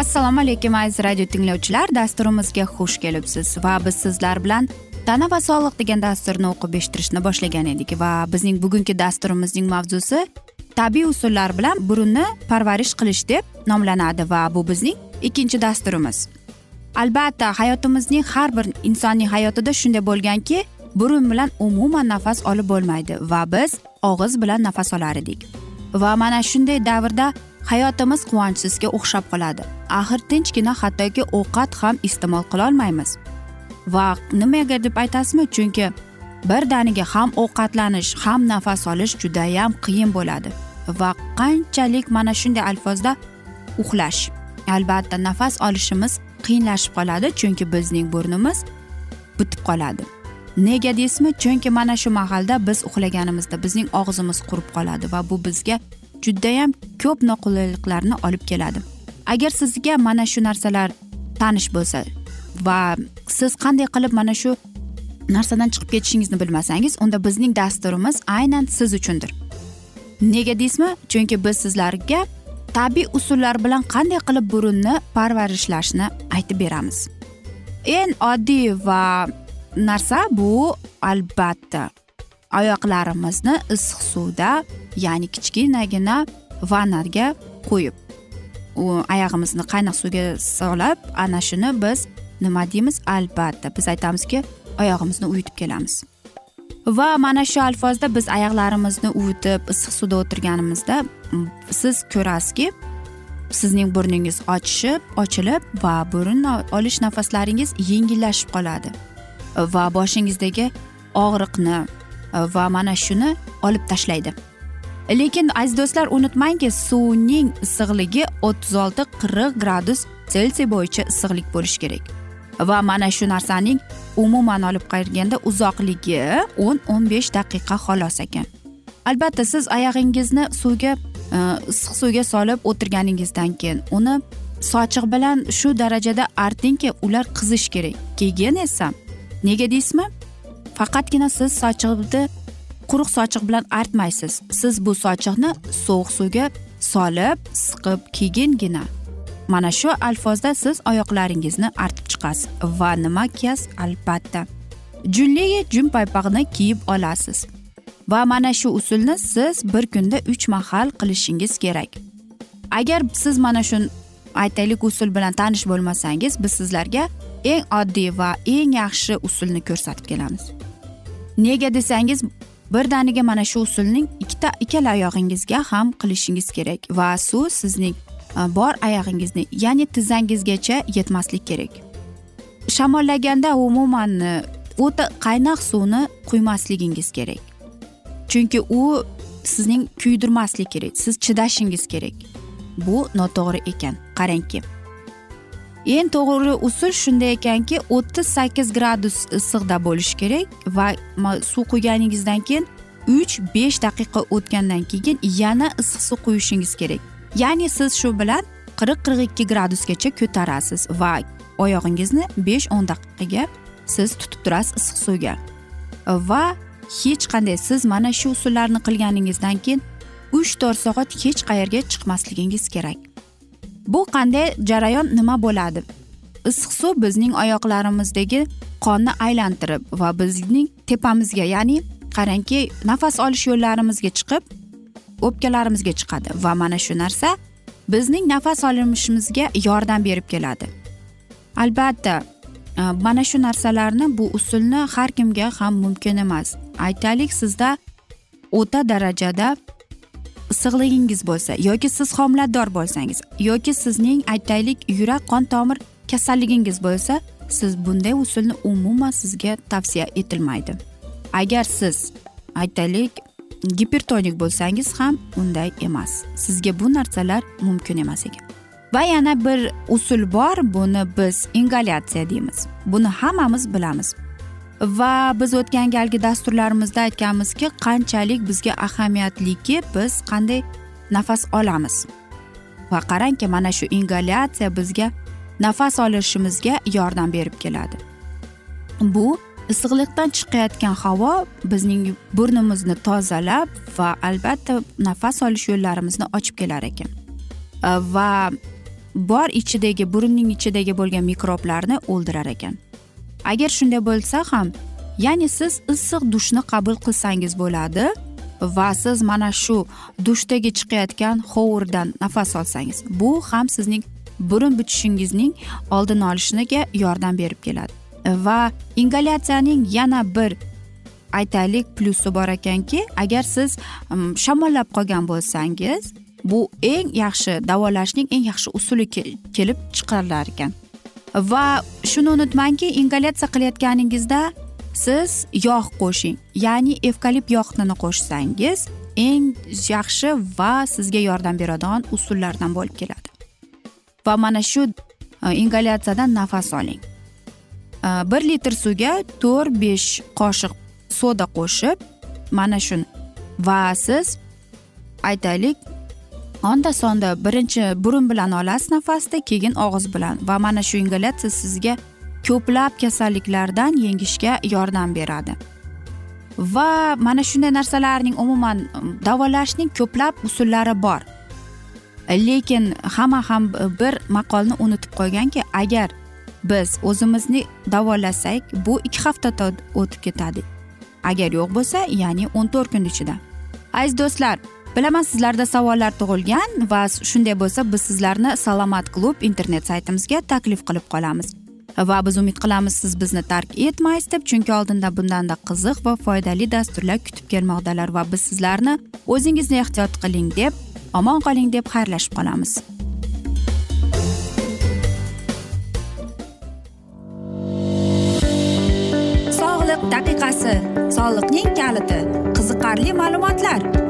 assalomu alaykum aziz radio tinglovchilar. Dasturimizga xush kelibsiz va biz sizlar bilan tana va sog'liq degan dasturni o'qib eshittirishni boshlagan edik va bizning bugungi dasturimizning mavzusi tabiiy usullar bilan burunni parvarish qilish deb nomlanadi va bu bizning ikkinchi dasturimiz. Albatta hayotimizning har bir insonning hayotida shunday bo'lganki burun bilan umuman nafas olib bo'lmaydi va biz og'iz bilan nafas olar edik. Va mana shunday davrda hayotimiz quvonchsizga o'xshab qoladi. Axir tinchgina hattoki ovqat ham iste'mol qilolmaymiz va nimaga deb aytasizmi? Chunki birdaniga ham ovqatlanish ham nafas olish judayam qiyin bo'ladi. Va qanchalik mana shunday alfozda uxlash. Albatta nafas olishimiz qiyinlashib qoladi chunki bizning burnimiz bitib qoladi. Nega deysizmi? Chunki mana shu mahalda biz uxlaganimizda bizning og'zimiz qurib qoladi va bu bizga judayam ko'p noqulayliklarni olib keladi. Agar sizga mana shu narsalar tanish bo'lsa va siz qanday qilib mana shu narsadan chiqib ketishingizni bilmasangiz unda bizning dasturimiz aynan siz uchundir. Nega deysizmi? Chunki biz sizlarga tabiiy usullar bilan qanday qilib burunni parvarishlashni aytib beramiz. Eng oddiy va narsa bu albatta. Oyoqlarimizni issiq suvda ya'ni kichkinagina vannarga qo'yib u oyog'imizni qaynoq suvga solib ana shuni biz nima deymiz albatta biz aytamizki oyog'imizni uyutib kelamiz. Va mana shu alfozda biz oyoqlarimizni uvitib issiq suvda o'tirganimizda siz ko'rasizki sizning burningiz ochishib ochilib va burun olish nafaslaringiz yengillashib qoladi. Va boshingizdagi og'riqni Э, va mana shuni olib tashlaydi. Lekin aziz do'stlar unutmangki suvning issiqligi o'ttiz olti qirq gradus selsiy bo'yicha issiqlik bo'lishi kerak. Va mana shu narsaning umuman olib qaraganda uzoqligi o'n o'n besh daqiqa xolos ekan. Albatta siz oyog'ingizni suvga e, issiq suvga solib o'tirganingizdan keyin uni sochiq bilan shu darajada artingki ular qizish kerak. Keyin esa nega deysizmi? Faqatgina siz sochiqni quruq sochiq bilan artmaysiz. Siz bu sochiqni sovuq suvga solib siqib keyingina mana shu alfozda siz oyoqlaringizni artib chiqasiz. Va nima kiyasiz? Albatta. Junli jun paypoqni kiyib olasiz. Va mana shu usulni siz bir kunda uch mahal qilishingiz kerak. Agar siz mana shu aytaylik usul bilan tanish bo'lmasangiz biz sizlarga eng oddiy va eng yaxshi usulni ko'rsatib kelamiz. Nega desangiz birdaniga mana shu usulning ikkita ikkala oyog'ingizga ham qilishingiz kerak va suv sizning e, bor oyog'ingizni ya'ni tizzangizgacha yetmaslik kerak. Shamollaganda umuman e, o'ta qaynoq suvni quymasligingiz kerak. Chunki u sizning kuydirmaslik kerak siz chidashingiz kerak. Bu noto'g'ri ekan qarangki. Eng to'g'ri usul shunday ekanki o'ttiz sakkiz gradus issiqda bo'lishi kerak va suv quyganingizdan keyin uch besh daqiqa o'tgandan keyin yana issiq suv quyishingiz kerak. Ya'ni siz shu bilan qirq qirq ikki gradusgacha ko'tarasiz va oyog'ingizni besh o'n daqiqaga siz tutib turasiz issiq suvga. Va hech qanday siz mana shu usullarni qilganingizdan keyin uch to'rt soat hech qayerga chiqmasligingiz kerak. Bu qanday jarayon nima bo'ladi? Issiq suv bizning oyoqlarimizdagi qonni aylantirib va bizning tepamizga ya'ni qarangki nafas olish yo'llarimizga chiqib o'pkalarimizga chiqadi. Va mana shu narsa bizning nafas olishimizga yordam berib keladi. Albatta e, mana shu narsalarni bu usulni har kimga ham mumkin emas. Aytaylik sizda o'ta darajada issiqligingiz bo'lsa yoki siz homilador bo'lsangiz yoki sizning aytaylik yurak qon tomir kasalligingiz bo'lsa siz bunday usulni umuman sizga tavsiya etilmaydi. Agar siz aytaylik gipertonik bo'lsangiz ham unday emas. Sizga bu narsalar mumkin emas ekan. Va yana bir usul bor buni biz ingalyatsiya deymiz. Buni hammamiz bilamiz. Va biz o'tgan galgi dasturlarimizda aytganmizki qanchalik bizga ahamiyatliki biz qanday nafas olamiz? Va qarangki mana shu ingalyatsiya bizga nafas olishimizga yordam berib keladi. Bu issiqlikdan chiqayotgan havo bizning burnimizni tozalab va albatta nafas olish yo'llarimizni ochib kelar ekan. Va bor ichidagi burunning ichidagi bo'lgan mikroblarni o'ldirar ekan. Agar shunday bo'lsa ham ya'ni siz issiq dushni qabul qilsangiz bo'ladi va siz mana shu dushdagi chiqayotgan hovurdan nafas olsangiz bu ham sizning burun bitishingizning oldini olishiga yordam berib keladi. Va ingalyatsiyaning yana bir aytaylik plusi bor ekanki agar siz mm, shamollab qolgan bo'lsangiz bu eng yaxshi davolashning eng yaxshi usuli kelib chiqarilar ekan. Va shuni unutmangki ingalyatsiya qilayotganingizda siz yog' qo'shing. Ya'ni evkalipt yog'ini qo'shsangiz eng yaxshi va sizga yordam beradigan usullardan bo'lib keladi. Va mana shu e, ingalyatsiyadan nafas oling. E, bir litr suvga to'rt besh qoshiq soda qo'shib mana shuni. Va siz aytaylik onda sonda birinchi burun bilan olasiz nafasni keyin og'iz bilan. Va mana shu ingalyatsiya sizga ko'plab kasalliklardan yengishga yordam beradi. Va mana shunday narsalarning umuman um, davolashning ko'plab usullari bor. Lekin hamma ham bir maqolni unutib qo'yganki agar biz o'zimizni davolasak bu ikki haftada o'tib ketadi. Agar yo'q bo'lsa ya'ni o'n to'rt kun ichida. Aziz do'stlar bilaman sizlarda savollar tug'ilgan va shunday bo'lsa biz sizlarni salomat klub internet saytimizga taklif qilib qolamiz. Va biz umid qilamiz siz bizni tark etmaysiz deb chunki oldinda bundanda qiziq va foydali dasturlar kutib kelmoqdalar va biz sizlarni o'zingizni ehtiyot qiling deb omon qoling deb xayrlashib qolamiz. Sog'liq daqiqasi. Soliqning kaliti. Qiziqarli ma'lumotlar.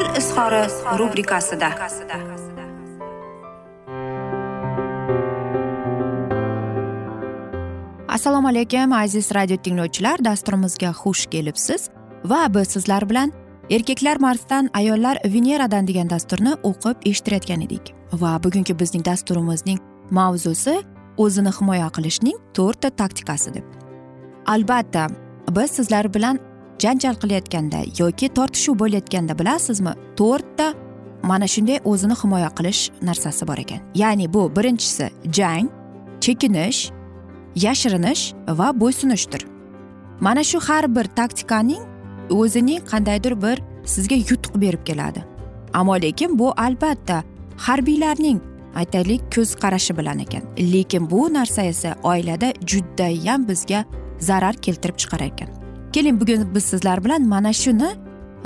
izhori rubrikasida. Assalomu alaykum aziz radio tinglovchilar dasturimizga xush kelibsiz. Va biz sizlar bilan erkaklar marsdan ayollar veneradan degan dasturni o'qib eshittirayotgan edik. Va bugungi bizning dasturimizning mavzusi o'zini himoya qilishning to'rtta taktikasi deb. Albatta biz sizlar bilan janjal qilayotganda yoki tortishuv bo'layotganda bilasizmi to'rtta mana shunday o'zini himoya qilish narsasi bor ekan. Ya'ni bu birinchisi jang chekinish yashirinish va bo'ysunishdir. Mana shu har bir taktikaning o'zining qandaydir bir sizga yutuq berib keladi. Ammo lekin bu albatta harbiylarning aytaylik ko'z qarashi bilan ekan. Lekin bu narsa esa oilada judayam bizga zarar keltirib chiqarar ekan keling bugun biz sizlar bilan mana shuni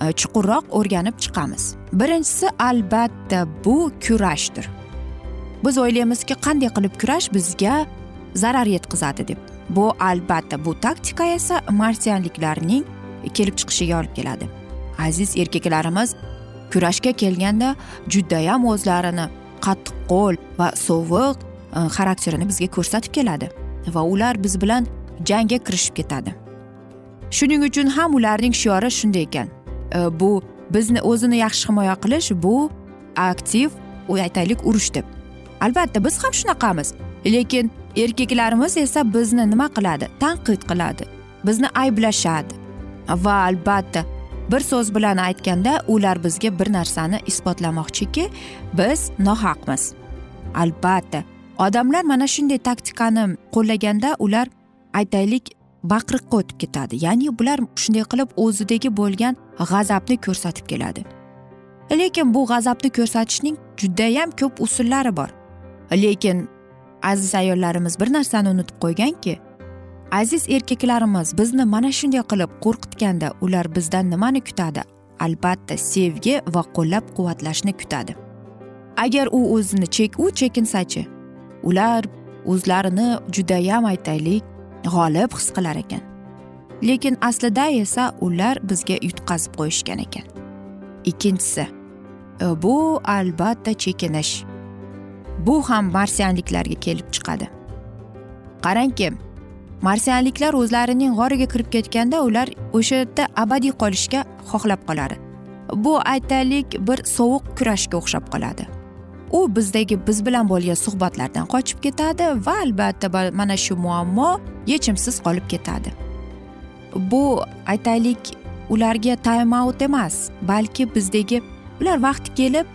e, chuqurroq o'rganib chiqamiz. Birinchisi albatta bu kurashdir. Biz o'ylaymizki qanday qilib kurash bizga zarar yetkazadi deb. Bu albatta bu taktika esa marsianliklarning kelib chiqishiga olib keladi. Aziz erkaklarimiz kurashga kelganda judayam o'zlarini qattiqqo'l va sovuq e, xarakterini bizga ko'rsatib keladi va ular biz bilan jangga kirishib ketadi. Shuning uchun ham ularning shiori shunday ekan. E, bu bizni o'zini yaxshi himoya qilish bu aktiv aytaylik urush deb. Albatta biz ham shunaqamiz. Lekin erkaklarimiz esa bizni nima qiladi? Tanqid qiladi. Bizni ayblashadi. Va albatta bir so'z bilan aytganda ular bizga bir narsani isbotlamoqchiki biz nohaqmiz. Albatta odamlar mana shunday taktikani qo'llaganda ular aytaylik baqiriqqa o'tib ketadi. Ya'ni bular shunday qilib o'zidagi bo'lgan g'azabni ko'rsatib keladi. Lekin bu g'azabni ko'rsatishning judayam ko'p usullari bor. Lekin aziz ayollarimiz bir narsani unutib qo'yganki aziz erkaklarimiz bizni mana shunday qilib qo'rqitganda ular bizdan nimani kutadi? Albatta sevgi va qo'llab quvvatlashni kutadi. Agar u o'zini chek u chekinsachi ular o'zlarini judayam aytaylik g'olib his qilar ekan. Lekin aslida esa ular bizga yutqazib qo'yishgan ekan. Ikkinchisi e, bu albatta chekinish. Bu ham marsianliklarga kelib chiqadi. Qarangki marsianliklar o'zlarining g'origa kirib ketganda ular o'sha yerda abadiy qolishga xohlab qoladi. Bu aytaylik bir sovuq kurashga o'xshab qoladi. U bizdagi biz bilan bo'lgan suhbatlardan qochib ketadi va albatta mana shu muammo yechimsiz qolib ketadi. Bu aytaylik ularga time out emas balki bizdagi ular vaqti kelib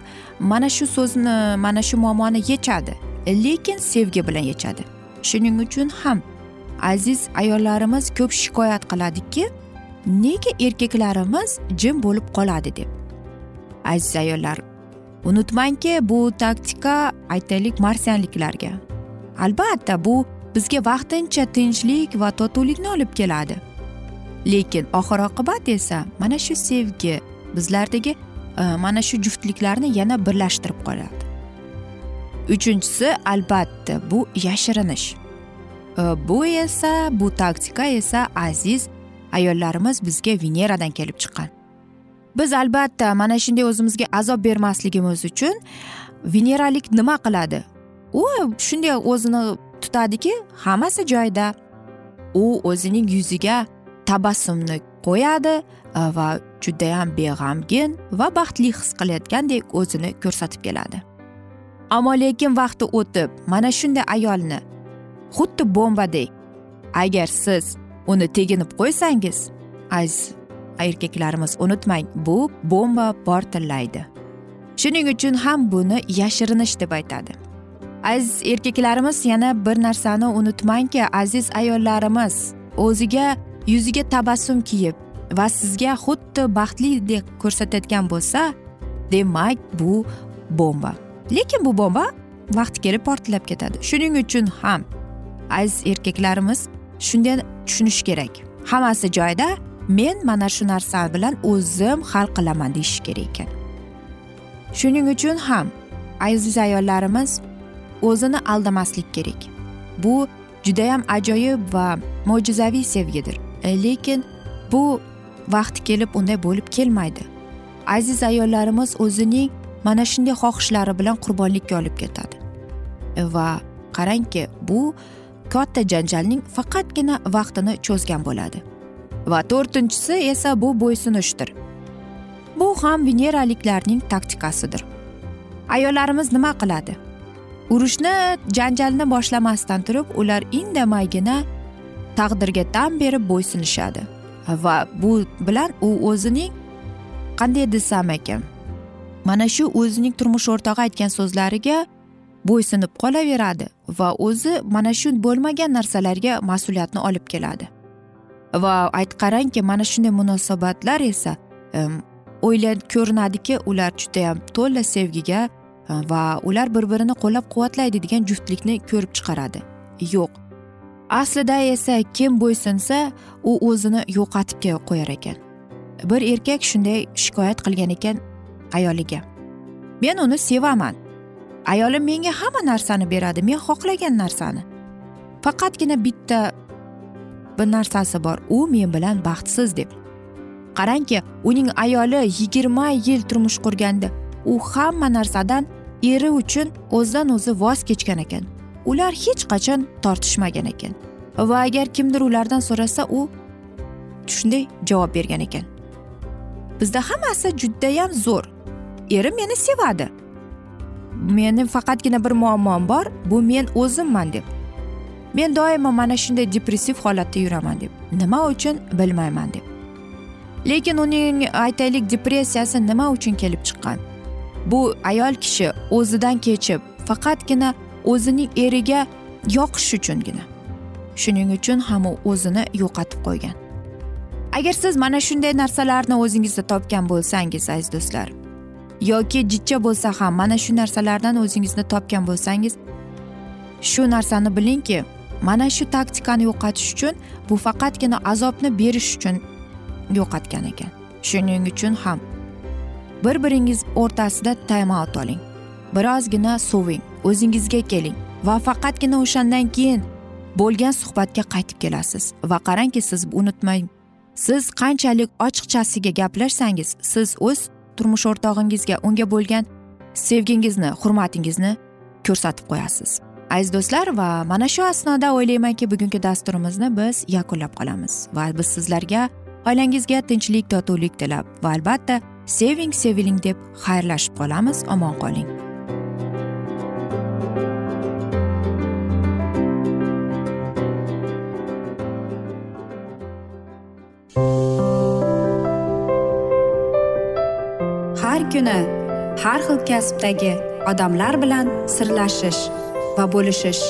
mana shu so'zni mana shu muammoni yechadi lekin sevgi bilan yechadi. Shuning uchun ham aziz ayollarimiz ko'p shikoyat qiladiki nega erkaklarimiz jim bo'lib qoladi deb. Aziz ayollar unutmangki bu taktika aytaylik marsianliklarga. Albatta bu bizga vaqtincha tinchlik va totuvlikni olib keladi. Lekin oxir oqibat esa mana shu sevgi bizlardagi e, mana shu juftliklarni yana birlashtirib qoladi uchinchisi albatta bu yashirinish. E, bu esa bu taktika esa aziz ayollarimiz bizga veneradan kelib chiqqan. Biz albatta mana shunday o'zimizga azob bermasligimiz uchun veneralik nima qiladi? U shunday o'zini tutadiki hammasi joyida u o'zining yuziga tabassumni qo'yadi e, va judayam beg'amgin va baxtli his qilayotgandek o'zini ko'rsatib keladi. Ammo lekin vaqti o'tib mana shunday ayolni xuddi bombadek agar siz uni teginib qo'ysangiz aziz erkaklarimiz unutmang bu bomba portlaydi shuning uchun ham buni yashirinish deb aytadi. Aziz erkaklarimiz yana bir narsani unutmangki aziz ayollarimiz o'ziga yuziga tabassum kiyib va sizga xuddi baxtlidek ko'rsatayotgan bo'lsa demak bu bomba. Lekin bu bomba vaqti kelib portlab ketadi. Shuning uchun ham aziz erkaklarimiz shunday tushunish kerak. Hammasi joyida men mana shu narsa bilan o'zim hal qilaman deyish kerak ekan. Shuning uchun ham aziz ayollarimiz o'zini aldamaslik kerak. Bu judayam ajoyib va mo'jizaviy sevgidir. E, lekin bu vaqti kelib unday bo'lib kelmaydi. Aziz ayollarimiz o'zining mana shunday xohishlari bilan qurbonlikka olib ketadi. E, va qarangki bu katta janjalning faqatgina vaqtini cho'zgan bo'ladi. Va to'rtinchisi esa bu bo'ysunishdir bu ham veneraliklarning taktikasidir. Ayollarimiz nima qiladi? Urushni janjalni boshlamasdan turib ular indamaygina taqdirga tan berib bo'ysunishadi va bu bilan u o'zining qanday desam ekan? Mana shu o'zining turmush o'rtog'i aytgan so'zlariga bo'ysunib qolaveradi va o'zi mana shu bo'lmagan narsalarga mas'uliyatni olib keladi. Va ayt qarangki mana shunday munosabatlar esa o'yla ko'rinadiki ular judayam to'la sevgiga va ular bir birini qo'llab quvvatlaydi degan juftlikni ko'rib chiqaradi. Yo'q. Aslida esa kim bo'ysunsa u o'zini yo'qotib qo'yar ekan. Bir erkak shunday shikoyat qilgan ekan ayoliga. Men uni sevaman. Ayolim menga hamma narsani beradi men xohlagan narsani. Faqatgina bitta bir narsasi bor. U men bilan baxtsiz deb. Qarangki uning ayoli yigirma yil turmush qurganda u hamma narsadan eri uchun o'zidan o'zi voz kechgan ekan. Ular hech qachon tortishmagan ekan. Va agar kimdir ulardan so'rasa u shunday javob bergan ekan. Bizda hammasi judayam zo'r. Erim meni sevadi. Meni faqatgina bir muammom bor. Bu men o'zimman deb. Men doimo mana shunday depressiv holatda yuraman deb. Nima uchun? Bilmayman deb. Lekin uning aytaylik depressiyasi nima uchun kelib chiqqan? Bu ayol kishi o'zidan kechib faqatgina o'zining eriga yoqish uchungina. Shuning uchun ham u o'zini yo'qotib qo'ygan. Agar siz mana shunday narsalarni o'zingizda topgan bo'lsangiz aziz do'stlar yoki jichcha bo'lsa ham mana shu narsalardan o'zingizni topgan bo'lsangiz shu narsani bilingki mana shu taktikani yo'qotish uchun bu faqatgina azobni berish uchun yo'qotgan ekan. Shuning uchun ham bir biringiz o'rtasida time out oling. Birozgina soving o'zingizga keling va faqatgina o'shandan keyin bo'lgan suhbatga qaytib kelasiz. Va qarangki siz unutmang siz qanchalik ochiqchasiga gaplashsangiz siz o'z turmush o'rtog'ingizga unga bo'lgan sevgingizni hurmatingizni ko'rsatib qo'yasiz. Aziz do'stlar va mana shu asnoda o'ylaymanki bugungi dasturimizni biz yakunlab qolamiz va biz sizlarga oilangizga tinchlik totuvlik tilab va albatta seving seviling deb xayrlashib qolamiz. Omon qoling. Har kuni har xil kasbdagi odamlar bilan sirlashish va bo'lishish.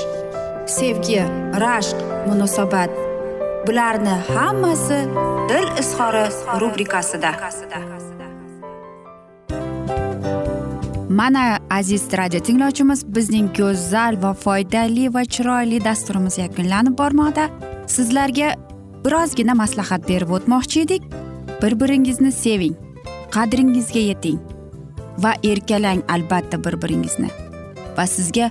Sevgi rashq munosabat. Bularni hammasi dil izhori rubrikasida. Mana aziz radio tinglovchimiz bizning go'zal va foydali va chiroyli dasturimiz yakunlanib bormoqda. Sizlarga birozgina maslahat berib o'tmoqchi edik. Bir biringizni seving qadringizga yeting va erkalang albatta bir biringizni va sizga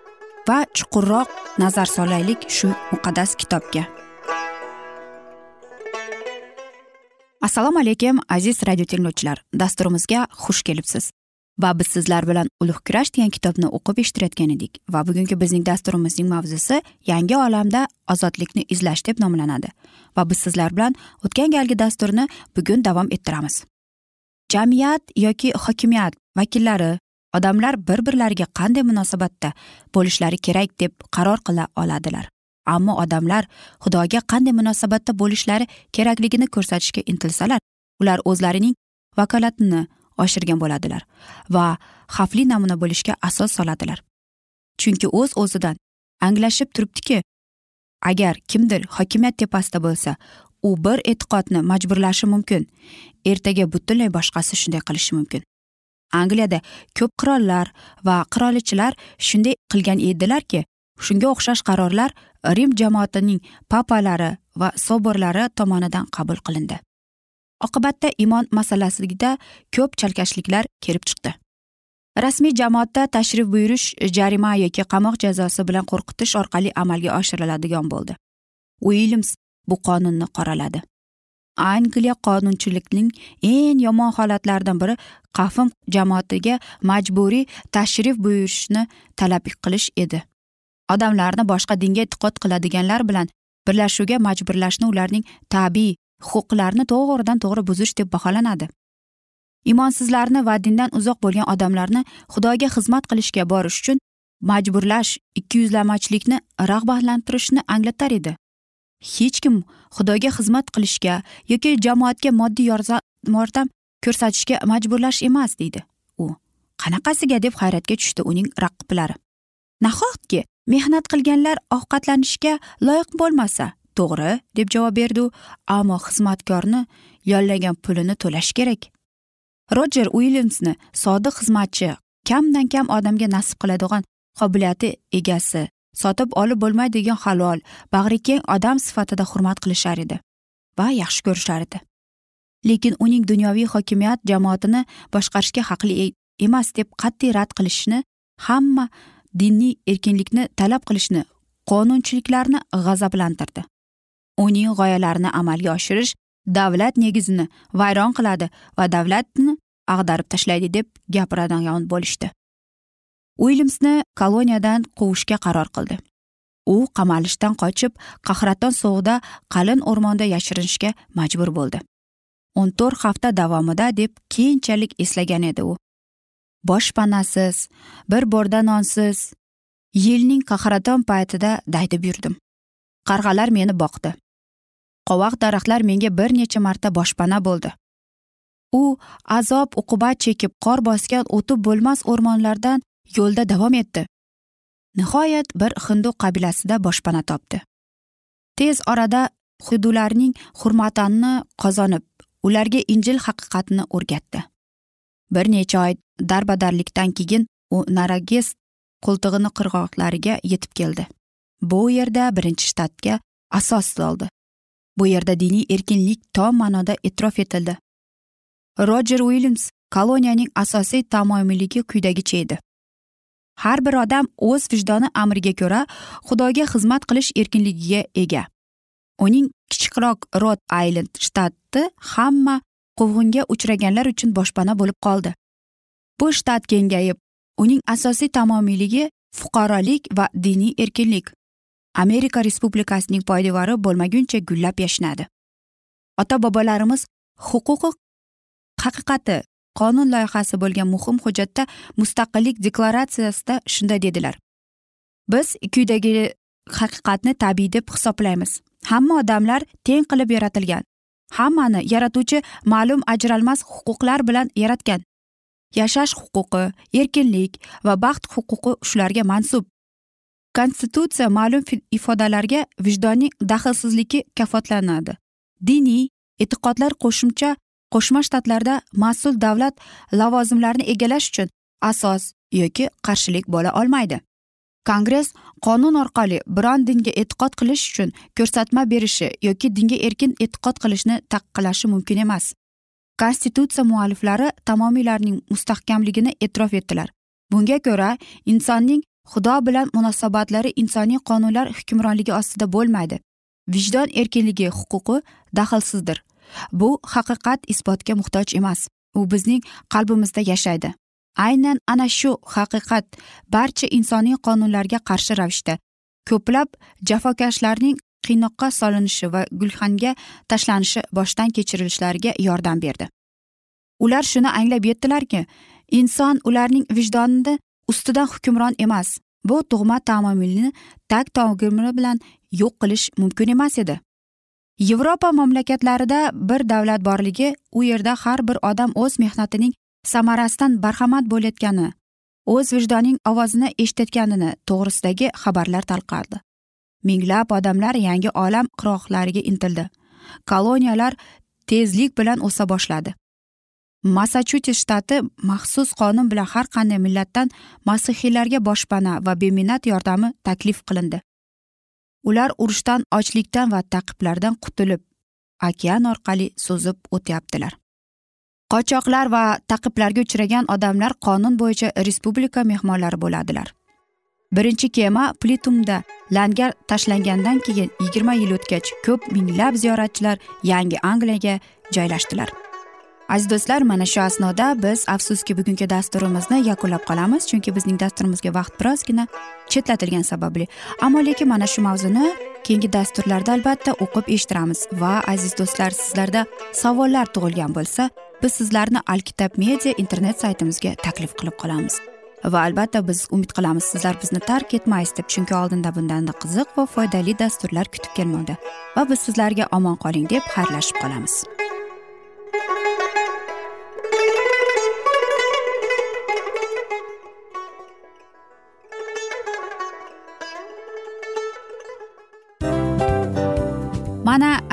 va chuqurroq nazar solaylik shu muqaddas kitobga. Assalomu alaykum aziz radio tinglovchilar. Dasturimizga xush kelibsiz. Va biz sizlar bilan ulug' kurash degan kitobni o'qib eshittirayotgan edik. Va bugungi bizning dasturimizning mavzusi yangi olamda ozodlikni izlash deb nomlanadi. Va biz sizlar bilan o'tgan galgi dasturni bugun davom ettiramiz. Jamiyat yoki hokimiyat vakillari odamlar bir birlariga qanday munosabatda bo'lishlari kerak deb qaror qila oladilar. Ammo odamlar xudoga qanday munosabatda bo'lishlari kerakligini ko'rsatishga intilsalar ular o'zlarining vakolatini oshirgan bo'ladilar va xavfli namuna bo'lishga asos soladilar. Chunki o'z o'zidan anglashib turibdiki agar kimdir hokimiyat tepasida bo'lsa u bir e'tiqodni majburlashi mumkin. Ertaga butunlay boshqasi shunday qilishi mumkin. Angliyada ko'p qirollar va qirolichalar shunday qilgan edilarki shunga o'xshash qarorlar rim jamoatining papalari va soborlari tomonidan qabul qilindi. Oqibatda imon masalasida ko'p chalkashliklar kelib chiqdi. Rasmiy jamoatda tashrif buyurish jarima yoki qamoq jazosi bilan qo'rqitish orqali amalga oshiriladigan bo'ldi. Uilyams bu qonunni qoraladi. Angliya qonunchilikning eng yomon holatlaridan biri qafm jamoatiga majburiy tashrif buyurishni talab qilish edi. Odamlarni boshqa dinga e'tiqod qiladiganlar bilan birlashuvga majburlashni ularning tabiiy huquqlarini to'g'ridan to'g'ri buzish deb baholanadi. Imonsizlarni va dindan uzoq bo'lgan odamlarni xudoga xizmat qilishga borish uchun majburlash ikkiyuzlamachilikni rag'batlantirishni anglatar edi. Hech kim xudoga xizmat qilishga yoki jamoatga moddiy yordam ko'rsatishga majburlash emas deydi u. Qanaqasiga deb hayratga tushdi uning raqiblari. Nahotki mehnat qilganlar ovqatlanishga loyiq bo'lmasa to'g'ri deb javob berdi u ammo xizmatkorni yollagan pulini to'lash kerak. Rojer uilyamsni sodiq xizmatchi kamdan kam odamga nasib qiladigan qobiliyati egasi sotib olib bo'lmaydigan halol bag'rikeng odam sifatida hurmat qilishar edi va yaxshi ko'rishar edi. Lekin uning dunyoviy hokimiyat jamoatini boshqarishga haqli e-, emas deb qat'iy rad qilishni hamma diniy erkinlikni talab qilishni qonunchiliklarni g'azablantirdi. Uning g'oyalarini amalga oshirish davlat negizini vayron qiladi va davlatni ag'darib tashlaydi deb gapiradigan bo'lishdi. Uilyamsni koloniyadan quvishga qaror qildi. U qamalishdan qochib qahraton sovuqda qalin o'rmonda yashirinishga majbur bo'ldi. O'n to'rt hafta davomida deb keyinchalik eslagan edi u. Boshpanasiz bir bo'rda nonsiz yilning qahraton paytida daydib yurdim. Qarg'alar meni boqdi. Qovoq daraxtlar menga bir necha marta boshpana bo'ldi. U azob uqubat chekib qor bosgan o'tib bo'lmas o'rmonlardan yo'lda davom etdi. Nihoyat bir hindu qabilasida boshpana topdi. Tez orada hidularning hurmatini qozonib ularga injil haqiqatini o'rgatdi. Bir necha oy darbadarlikdan keyin u narages qo'ltig'ini qirg'oqlariga yetib keldi. Bu yerda birinchi shtatga asos soldi. Bu yerda diniy erkinlik tom ma'noda e'tirof etildi. Rojer uilyams koloniyaning asosiy tamomiyligi quyidagicha edi. Har bir odam o'z vijdoni amriga ko'ra xudoga xizmat qilish erkinligiga ega. Uning kichikroq rod aylend shtati hamma quvg'inga uchraganlar uchun boshpana bo'lib qoldi. Bu shtat kengayib uning asosiy tamomiyligi fuqarolik va diniy erkinlik. Amerika respublikasining poydevori bo'lmaguncha gullab yashnadi. Ota bobolarimiz huquqi haqiqati qonun loyihasi bo'lgan muhim hujjatda mustaqillik deklaratsiyasida shunday dedilar. Biz quyidagi haqiqatni tabiiy deb hisoblaymiz. Hamma odamlar teng qilib yaratilgan. Hammani yaratuvchi ma'lum ajralmas huquqlar bilan yaratgan. Yashash huquqi erkinlik va baxt huquqi shularga mansub. Konstitutsiya ma'lum ifodalarga vijdonning daxlsizligi kafolatlanadi. Diniy e'tiqodlar qo'shimcha qo'shma shtatlarda mas'ul davlat lavozimlarini egallash uchun asos yoki qarshilik bo'la olmaydi. Kongress qonun orqali biron dinga e'tiqod qilish uchun ko'rsatma berishi yoki dinga erkin e'tiqod qilishni taqiqlashi mumkin emas. Konstitutsiya mualliflari tamomiylarning mustahkamligini e'tirof etdilar. Bunga ko'ra insonning xudo bilan munosabatlari insoniy qonunlar hukmronligi ostida bo'lmaydi. Vijdon erkinligi huquqi daxlsizdir. Bu haqiqat isbotga muhtoj emas. U bizning qalbimizda yashaydi. Aynan ana shu haqiqat barcha insoniy qonunlarga qarshi ravishda ko'plab jafokashlarning qiynoqqa solinishi va gulxanga tashlanishi boshdan kechirilishlariga yordam berdi. Ular shuni anglab yetdilarki inson ularning vijdonida ustidan hukmron emas. Bu tug'ma tamomilni tag togimri bilan yo'q qilish mumkin emas edi. Yevropa mamlakatlarida bir davlat borligi u yerda har bir odam o'z mehnatining samarasidan barhamand bo'layotgani o'z vijdonining ovozini eshitayotganini to'g'risidagi xabarlar tarqaldi. Minglab odamlar yangi olam qirg'oqlariga intildi. Koloniyalar tezlik bilan o'sa boshladi. Massachusets shtati maxsus qonun bilan har qanday millatdan masihiylarga boshpana va beminnat yordami taklif qilindi. Ular urushdan ochlikdan va taqiblardan qutulib okean orqali suzib o'tyaptilar. Qochoqlar va taqiblarga uchragan odamlar qonun bo'yicha respublika mehmonlari bo'ladilar. Birinchi kema plitumda langar tashlangandan keyin yigirma yil o'tgach ko'p minglab ziyoratchilar yangi angliyaga joylashdilar. Aziz do'stlar mana shu asnoda biz afsuski bugungi dasturimizni yakunlab qolamiz chunki bizning dasturimizga vaqt birozgina chetlatilgani sababli. Ammo lekin mana shu mavzuni keyingi dasturlarda albatta o'qib eshittiramiz va aziz do'stlar sizlarda savollar tug'ilgan bo'lsa biz sizlarni alkitab media internet saytimizga taklif qilib qolamiz. Va albatta biz umid qilamiz sizlar bizni tark etmaysiz deb chunki oldinda bundanda qiziq va foydali dasturlar kutib kelmoqda. Va biz sizlarga omon qoling deb xayrlashib qolamiz.